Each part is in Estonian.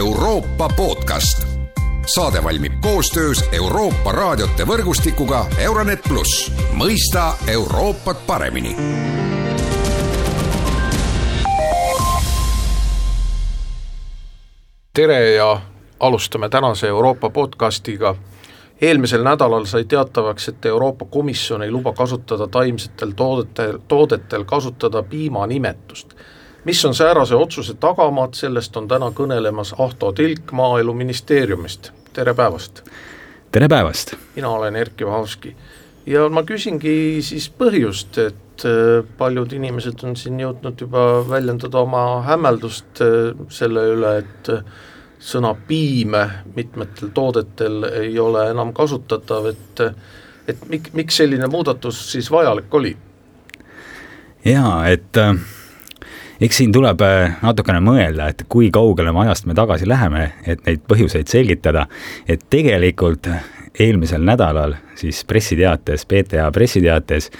Euroopa podcast. saade valmib koostöös Euroopa raadiote võrgustikuga Euronet pluss, mõista Euroopat paremini tere ja alustame tänase Euroopa podcastiga. eelmisel nädalal sai teatavaks, et Euroopa Komisjon ei luba kasutada taimsetel toodetel, toodetel kasutada piimanimetust. Mis on säärase otsuse tagamaad, sellest on täna kõnelemas Ahto Tilk Maaeluministeeriumist, tere päevast! tere päevast! mina olen Erkki Vahovski ja ma küsingi siis põhjust, et äh, paljud inimesed on siin jõudnud juba väljendada oma hämmeldust äh, selle üle, et äh, sõna piim mitmetel toodetel ei ole enam kasutatav, et et mik-, miks selline muudatus siis vajalik oli? jaa, et äh, eks siin tuleb äh, natukene mõelda, et kui kaugele me ajast me tagasi läheme, et neid põhjuseid selgitada, et tegelikult eelmisel nädalal siis pressiteates, PTA pressiteates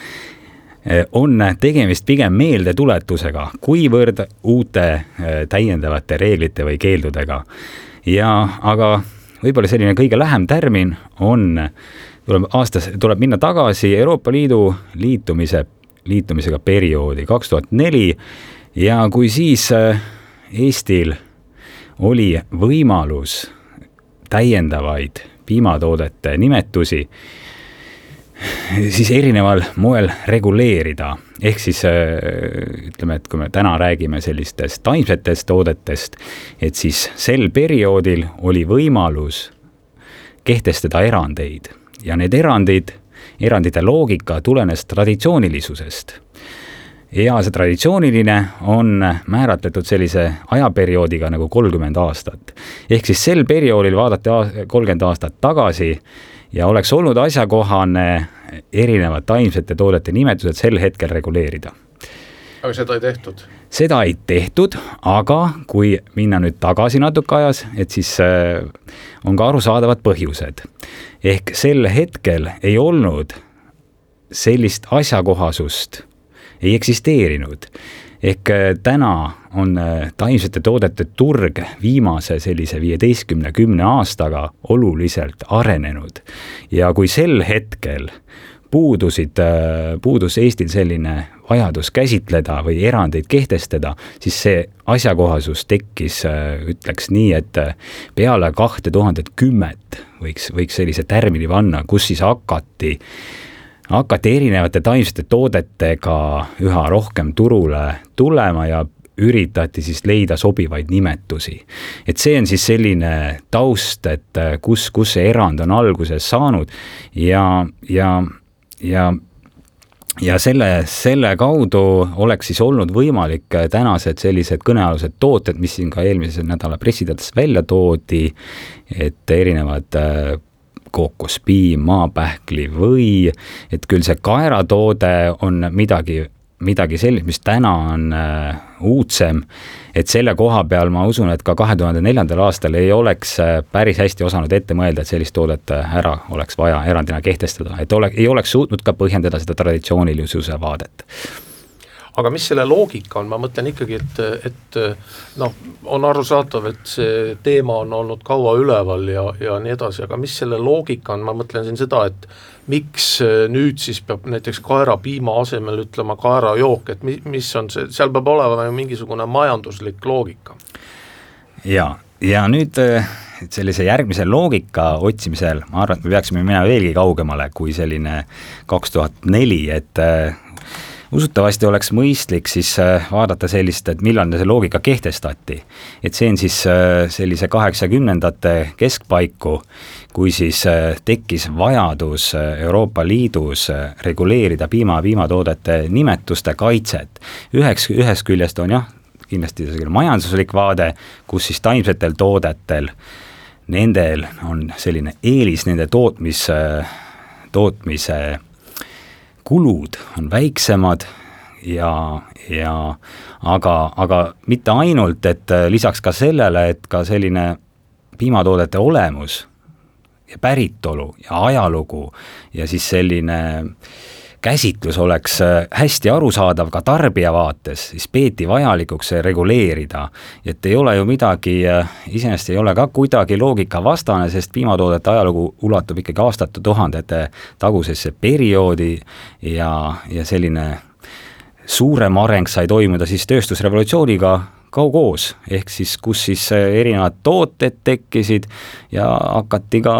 Eh, on tegemist pigem meeldetuletusega, kuivõrd uute eh, täiendavate reeglite või keeldudega. ja aga võib-olla selline kõige lähem tärmin on, tuleb aastas, tuleb minna tagasi Euroopa Liidu liitumise, liitumisega perioodi kaks tuhat neli ja kui siis eh, Eestil oli võimalus täiendavaid piimatoodete nimetusi siis erineval moel reguleerida. ehk siis äh, ütleme, et kui me täna räägime sellistest taimsetest toodetest, et siis sel perioodil oli võimalus kehtestada erandeid ja need erandid, erandite loogika tulenes traditsioonilisusest ja see traditsiooniline on määratletud sellise ajaperioodiga nagu kolmkümmend aastat. ehk siis sel perioodil vaadati kolmkümmend aastat tagasi ja oleks olnud asjakohane erinevad taimsete toodete nimetused sel hetkel reguleerida. aga seda ei tehtud? seda ei tehtud, aga kui minna nüüd tagasi natuke ajas, et siis äh, on ka arusaadavad põhjused. ehk sel hetkel ei olnud sellist asjakohasust, ei eksisteerinud ehk äh, täna on äh, taimsete toodete turg viimase sellise viieteistkümne, kümne aastaga oluliselt arenenud. ja kui sel hetkel puudusid, äh, puudus Eestil selline vajadus käsitleda või erandeid kehtestada, siis see asjakohasus tekkis, ütleks nii, et peale kahte tuhandet kümmet võiks, võiks sellise tärmini panna, kus siis hakati hakati erinevate taimsete toodetega üha rohkem turule tulema ja üritati siis leida sobivaid nimetusi. et see on siis selline taust, et kus, kus see erand on alguse saanud ja, ja, ja ja selle, selle kaudu oleks siis olnud võimalik tänased sellised kõnealused tooted, mis siin ka eelmise nädala pressiteates välja toodi, et erinevad kookospiim, maapähkli või et küll see kaeratoode on midagi, midagi sellist, mis täna on äh, uudsem, et selle koha peal ma usun, et ka kahe tuhande neljandal aastal ei oleks äh, päris hästi osanud ette mõelda, et sellist toodet äh, ära oleks vaja erandina kehtestada, et ole, ei oleks suutnud ka põhjendada seda traditsioonilisuse vaadet aga mis selle loogika on, ma mõtlen ikkagi, et, et noh, on arusaadav, et see teema on olnud kaua üleval ja, ja nii edasi, aga mis selle loogika on, ma mõtlen siin seda, et miks nüüd siis peab näiteks kaerapiima asemel ütlema kaerajook, et mi-, mis on see, seal peab olema mingisugune majanduslik loogika? jaa, ja nüüd sellise järgmise loogika otsimisel ma arvan, et me peaksime minema veelgi kaugemale kui selline kaks tuhat neli, et usutavasti oleks mõistlik siis äh, vaadata sellist, et millal see loogika kehtestati. et see on siis äh, sellise kaheksakümnendate keskpaiku, kui siis äh, tekkis vajadus Euroopa Liidus reguleerida piima ja piimatoodete nimetuste kaitset. üheks, ühest küljest on jah, kindlasti selline majanduslik vaade, kus siis taimsetel toodetel, nendel on selline eelis nende tootmis, tootmise kulud on väiksemad ja, ja aga, aga mitte ainult, et lisaks ka sellele, et ka selline piimatoodete olemus ja päritolu ja ajalugu ja siis selline käsitlus oleks hästi arusaadav ka tarbija vaates, siis peeti vajalikuks see reguleerida. et ei ole ju midagi, iseenesest ei ole ka kuidagi loogikavastane, sest piimatoodete ajalugu ulatub ikkagi aastatuhandete tagusesse perioodi ja, ja selline suurem areng sai toimuda siis tööstusrevolutsiooniga kaugoos, ehk siis kus siis erinevad tooted tekkisid ja hakati ka,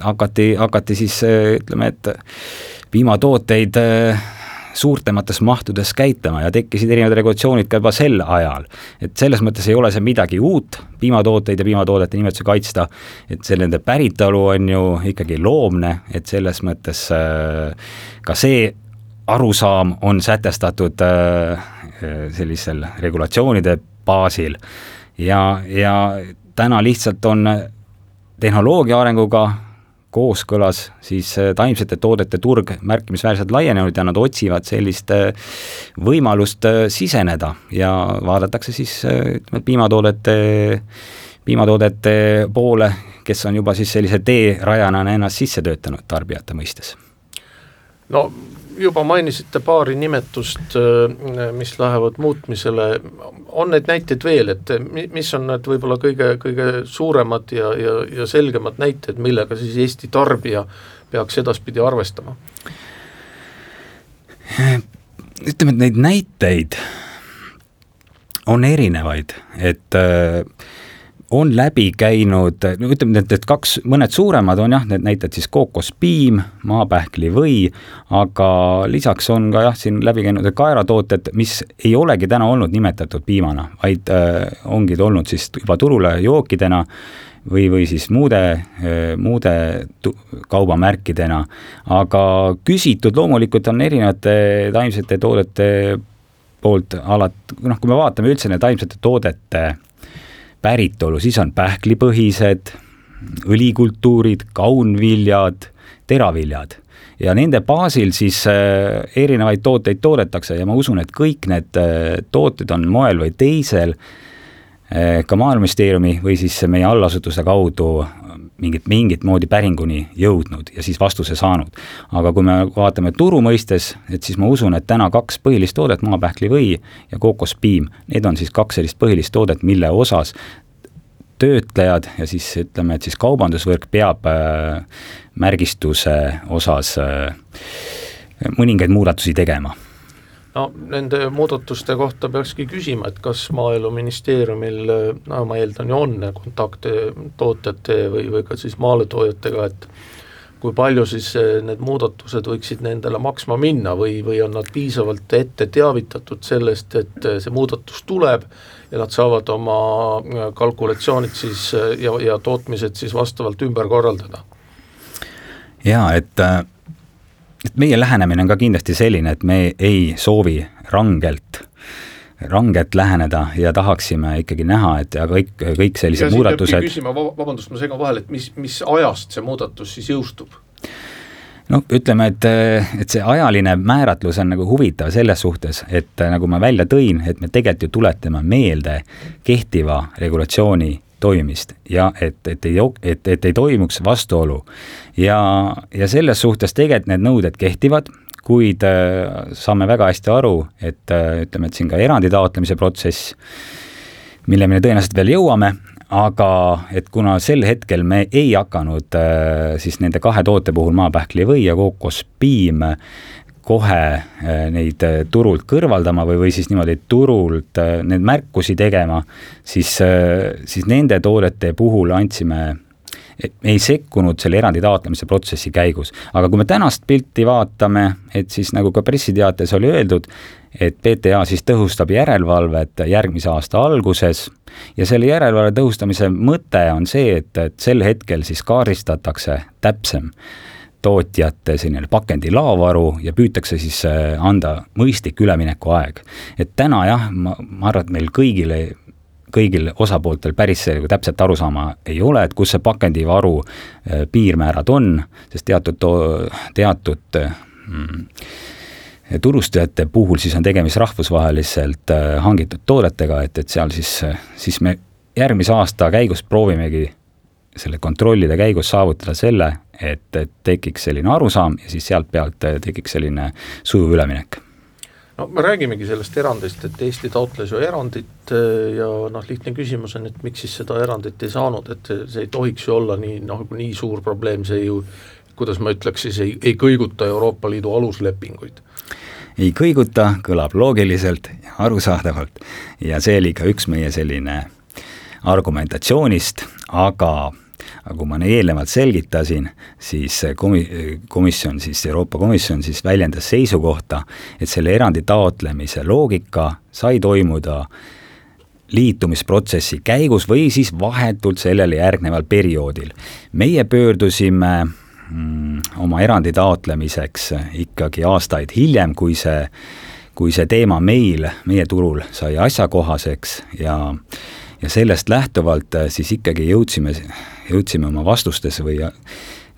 hakati, hakati siis ütleme, et piimatooteid suurtemates mahtudes käitama ja tekkisid erinevad regulatsioonid ka juba sel ajal. et selles mõttes ei ole see midagi uut, piimatooteid ja piimatoodete nimetusi kaitsta, et see nende päritolu on ju ikkagi loomne, et selles mõttes ka see arusaam on sätestatud äh, sellisel regulatsioonide baasil ja, ja täna lihtsalt on tehnoloogia arenguga kooskõlas siis äh, taimsete toodete turg märkimisväärselt laienenud ja nad otsivad sellist äh, võimalust siseneda ja vaadatakse siis ütleme, piimatoodete, piimatoodete poole, kes on juba siis sellise teerajana ennast sisse töötanud tarbijate mõistes. no juba mainisite paari nimetust, äh, mis lähevad muutmisele, on neid näiteid veel, et mis on need võib-olla kõige, kõige suuremad ja, ja, ja selgemad näited, millega siis Eesti tarbija peaks edaspidi arvestama? ütleme, et neid näiteid on erinevaid, et äh, on läbi käinud, no ütleme, need, need kaks, mõned suuremad on jah, need näited siis kookospiim, maapähklivõi, aga lisaks on ka jah, siin läbi käinud kaeratooted, mis ei olegi täna olnud nimetatud piimana, vaid äh, ongi olnud siis juba turule jookidena või, või siis muude, äh, muude kaubamärkidena, aga küsitud loomulikult on erinevate taimsete toodete poolt alati, noh, kui me vaatame üldse need taimsete toodete päritolu, siis on pähklipõhised, õlikultuurid, kaunviljad, teraviljad. Ja nende baasil siis äh, erinevaid tooteid toodetakse ja ma usun, et kõik need äh, tooted on moel või teisel äh, ka Maaeluministeeriumi või siis meie allasutuse kaudu mingit, mingit moodi päringuni jõudnud ja siis vastuse saanud. aga kui me vaatame turu mõistes, et siis ma usun, et täna kaks põhilist toodet, maapähklivõi ja kookospiim, need on siis kaks sellist põhilist toodet, mille osas töötlejad ja siis ütleme, et siis kaubandusvõrk peab äh, märgistuse osas äh, mõningaid muudatusi tegema no nende muudatuste kohta peakski küsima, et kas Maaeluministeeriumil, no ma eeldan ju on kontakte tootjate või, või ka siis maaletoojatega, et kui palju siis eh, need muudatused võiksid nendele maksma minna või, või on nad piisavalt ette teavitatud sellest, et eh, see muudatus tuleb ja nad saavad oma eh, kalkulatsioonid siis ja, ja tootmised siis vastavalt ümber korraldada? jaa, et et meie lähenemine on ka kindlasti selline, et me ei soovi rangelt rangelt läheneda ja tahaksime ikkagi näha, et ja kõik, kõik sellised ja muudatused. küsima, vabandust, ma segan vahele, et mis, mis ajast see muudatus siis jõustub? no ütleme, et, et see ajaline määratlus on nagu huvitav selles suhtes, et nagu ma välja tõin, et me tegelikult ju tuletame meelde kehtiva regulatsiooni toimimist ja et, et ei, et, et ei toimuks vastuolu. ja, ja selles suhtes tegelikult need nõuded kehtivad, kuid äh, saame väga hästi aru, et äh, ütleme, et siin ka erandi taotlemise protsess, mille me tõenäoliselt veel jõuame, aga et kuna sel hetkel me ei hakanud äh, siis nende kahe toote puhul, maapähklivõi ja kookospiim, kohe äh, neid äh, turult kõrvaldama või, või siis niimoodi turult äh, neid märkusi tegema, siis, siis nende toodete puhul andsime ei sekkunud selle erandi taotlemise protsessi käigus. aga kui me tänast pilti vaatame, et siis nagu ka pressiteates oli öeldud, et PTA siis tõhustab järelevalvet järgmise aasta alguses ja selle järelevalve tõhustamise mõte on see, et, et sel hetkel siis kaardistatakse täpsem tootjate selline pakendi laovaru ja püütakse siis äh, anda mõistlik üleminekuaeg. et täna jah, ma, ma arvan, et meil kõigile kõigil osapooltel päris nagu täpset arusaama ei ole, et kus see pakendivaru äh, piirmäärad on, sest teatud, teatud mm, turustajate puhul siis on tegemist rahvusvaheliselt äh, hangitud toodetega, et, et seal siis, siis me järgmise aasta käigus proovimegi selle kontrollide käigus saavutada selle, et, et tekiks selline arusaam ja siis sealt pealt tekiks selline sujuv üleminek. No me räägimegi sellest erandist, et Eesti taotles ju erandit ja noh, lihtne küsimus on, et miks siis seda erandit ei saanud, et see ei tohiks ju olla nii noh, nii suur probleem, see ju kuidas ma ütleks siis, ei, ei kõiguta Euroopa Liidu aluslepinguid. Ei kõiguta, kõlab loogiliselt ja arusaadavalt. Ja see oli ka üks meie selline argumentatsioonist, aga aga kui ma eelnevalt selgitasin, siis komi-, komisjon, siis Euroopa Komisjon siis väljendas seisukohta, et selle erandi taotlemise loogika sai toimuda liitumisprotsessi käigus või siis vahetult sellele järgneval perioodil. meie pöördusime mm, oma erandi taotlemiseks ikkagi aastaid hiljem, kui see, kui see teema meil, meie turul sai asjakohaseks ja ja sellest lähtuvalt äh, siis ikkagi jõudsime, jõudsime oma vastustes või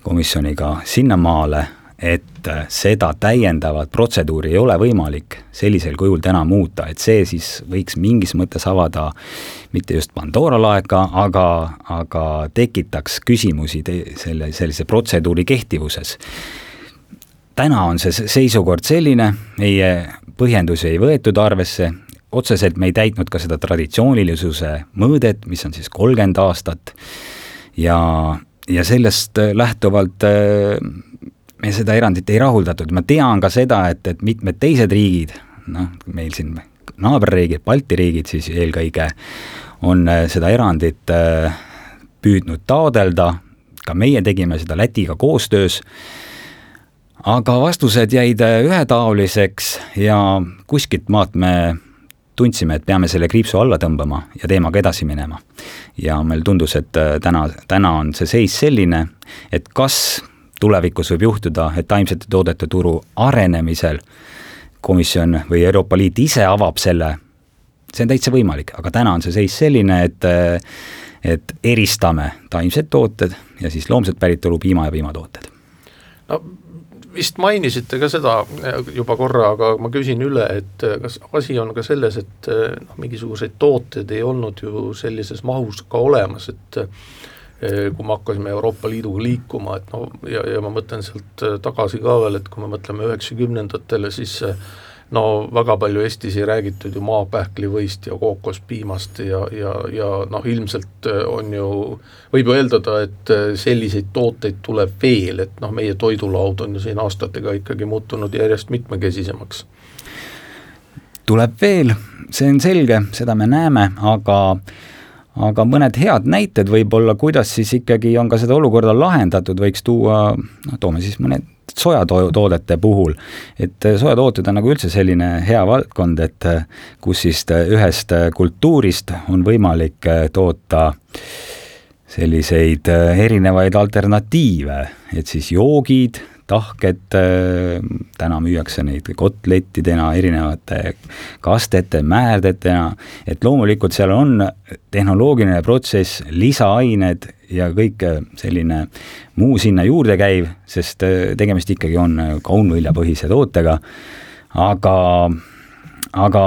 komisjoniga sinnamaale, et äh, seda täiendavat protseduuri ei ole võimalik sellisel kujul täna muuta, et see siis võiks mingis mõttes avada mitte just Pandora laeka, aga, aga tekitaks küsimusi te, selle, sellise protseduuri kehtivuses. täna on see seisukord selline, meie põhjendusi ei võetud arvesse, otseselt me ei täitnud ka seda traditsioonilisuse mõõdet, mis on siis kolmkümmend aastat. Ja, ja sellest lähtuvalt äh, me seda erandit ei rahuldatud, ma tean ka seda, et, et mitmed teised riigid, noh, meil siin naaberriigid, Balti riigid siis eelkõige, on äh, seda erandit äh, püüdnud taodelda, ka meie tegime seda Lätiga koostöös, aga vastused jäid ühetaoliseks ja kuskilt maalt me tundsime, et peame selle kriipsu alla tõmbama ja teemaga edasi minema. ja meil tundus, et äh, täna, täna on see seis selline, et kas tulevikus võib juhtuda, et taimsete toodete turu arenemisel komisjon või Euroopa Liit ise avab selle, see on täitsa võimalik, aga täna on see seis selline, et äh, et eristame taimsed tooted ja siis loomset päritolu piima ja piimatooted. no vist mainisite ka seda juba korra, aga ma küsin üle, et kas asi on ka selles, et noh, mingisuguseid tooteid ei olnud ju sellises mahus ka olemas, et kui me hakkasime Euroopa Liiduga liikuma, et no ja, ja ma mõtlen sealt tagasi ka veel, et kui me mõtleme üheksakümnendatele, siis no väga palju Eestis ei räägitud ju maapähklivõist ja kookospiimast ja, ja, ja noh, ilmselt äh, on ju, võib ju eeldada, et äh, selliseid tooteid tuleb veel, et noh, meie toidulaud on ju siin aastatega ikkagi muutunud järjest mitmekesisemaks. tuleb veel, see on selge, seda me näeme, aga aga mõned head näited võib-olla, kuidas siis ikkagi on ka seda olukorda lahendatud, võiks tuua, noh, toome siis mõned sojatoodete puhul, et äh, sojatooted on nagu üldse selline hea valdkond, et äh, kus siis äh, ühest kultuurist on võimalik toota selliseid erinevaid alternatiive, et siis joogid, tahked, täna müüakse neid kotlettidena, erinevate kastete, määrdetena, et loomulikult seal on tehnoloogiline protsess, lisaained ja kõik selline muu sinna juurde käiv, sest tegemist ikkagi on kaunviljapõhise tootega, aga, aga,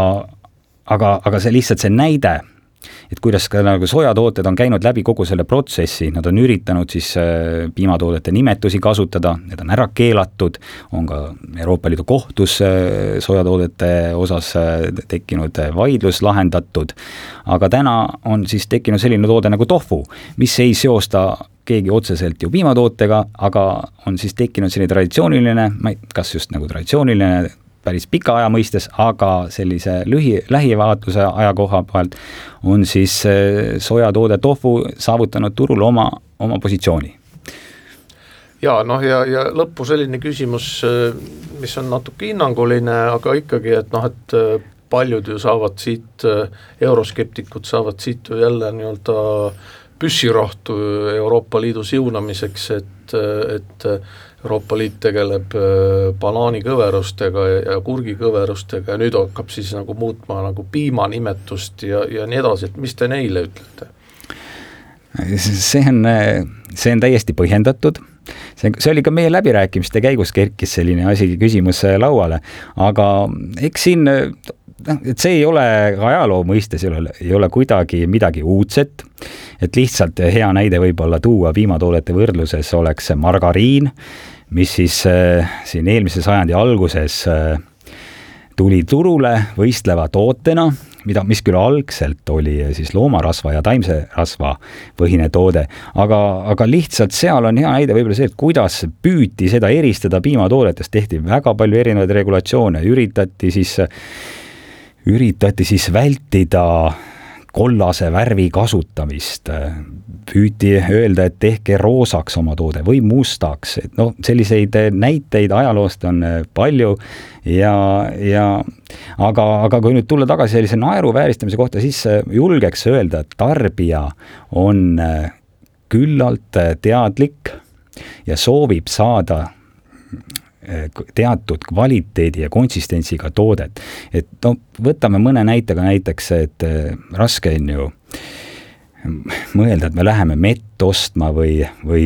aga, aga see lihtsalt see näide et kuidas ka nagu sojatooted on käinud läbi kogu selle protsessi, nad on üritanud siis äh, piimatoodete nimetusi kasutada, need on ära keelatud, on ka Euroopa Liidu kohtus äh, sojatoodete osas äh, tekkinud vaidlus lahendatud, aga täna on siis tekkinud selline toode nagu tofu, mis ei seosta keegi otseselt ju piimatootega, aga on siis tekkinud selline traditsiooniline, ma ei, kas just nagu traditsiooniline päris pika aja mõistes, aga sellise lühi, lähivaatluse ajakoha pealt on siis sojatoode tofu saavutanud turul oma, oma positsiooni. ja noh, ja, ja lõppu selline küsimus, mis on natuke hinnanguline, aga ikkagi, et noh, et paljud ju saavad siit, euroskeptikud saavad siit ju jälle nii-öelda püssirohtu Euroopa Liidu siunamiseks, et, et Euroopa Liit tegeleb äh, banaanikõverustega ja kurgikõverustega ja nüüd hakkab siis nagu muutma nagu piimanimetust ja, ja nii edasi, et mis te neile ütlete? see on, see on täiesti põhjendatud, see, see oli ka meie läbirääkimiste käigus kerkis selline asi, küsimus lauale, aga eks siin noh, et see ei ole ajaloo mõistes ei ole, ei ole kuidagi midagi uudset. et lihtsalt hea näide võib-olla tuua piimatoodete võrdluses oleks margariin, mis siis äh, siin eelmise sajandi alguses äh, tuli turule võistleva tootena mida, mis küll algselt oli siis loomarasva ja taimse rasva põhine toode, aga, aga lihtsalt seal on hea näide võib-olla see, et kuidas püüti seda eristada piimatoodetest, tehti väga palju erinevaid regulatsioone, üritati siis, üritati siis vältida kollase värvi kasutamist, püüti öelda, et tehke roosaks oma toode või mustaks, et noh, selliseid näiteid ajaloost on palju ja, ja aga, aga kui nüüd tulla tagasi sellise naeruvääristamise kohta, siis julgeks öelda, et tarbija on küllalt teadlik ja soovib saada teatud kvaliteedi ja konsistentsiga toodet. et no võtame mõne näitega näiteks, et eh, raske on ju mõelda, et me läheme mett ostma või, või,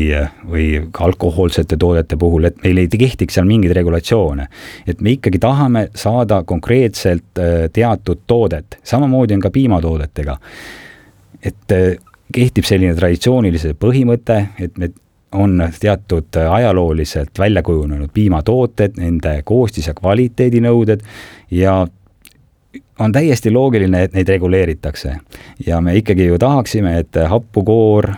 või ka alkohoolsete toodete puhul, et meil ei kehtiks seal mingeid regulatsioone. et me ikkagi tahame saada konkreetselt eh, teatud toodet, samamoodi on ka piimatoodetega. et eh, kehtib selline traditsioonilise põhimõte, et me on teatud ajalooliselt välja kujunenud piimatooted, nende koostis- ja kvaliteedinõuded ja on täiesti loogiline, et neid reguleeritakse. ja me ikkagi ju tahaksime, et happukoor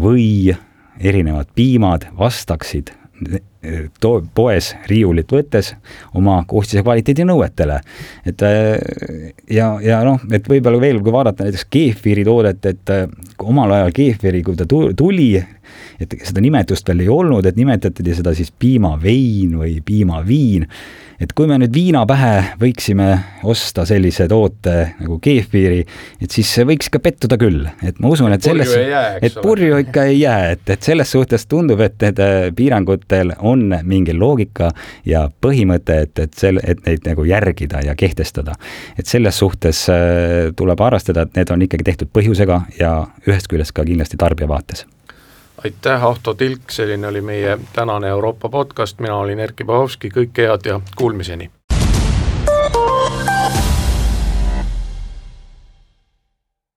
või erinevad piimad vastaksid to-, poes riiulit võttes oma koostise kvaliteedi nõuetele. et ja, ja noh, et võib-olla veel, kui vaadata näiteks keefiri toodet, et omal ajal keefiri, kui ta tuli, et seda nimetust veel ei olnud, et nimetati seda siis piimavein või piimaviin et kui me nüüd viina pähe võiksime osta sellise toote nagu keefiri, et siis võiks ikka pettuda küll, et ma usun, et selles, et purju ikka ei jää, et, et selles suhtes tundub, et need äh, piirangutel on mingi loogika ja põhimõte, et, et selle, et neid nagu järgida ja kehtestada. et selles suhtes äh, tuleb arvestada, et need on ikkagi tehtud põhjusega ja ühest küljest ka kindlasti tarbija vaates aitäh, Ahto Tilk, selline oli meie tänane Euroopa podcast, mina olin Erkki Bahovski, kõike head ja kuulmiseni!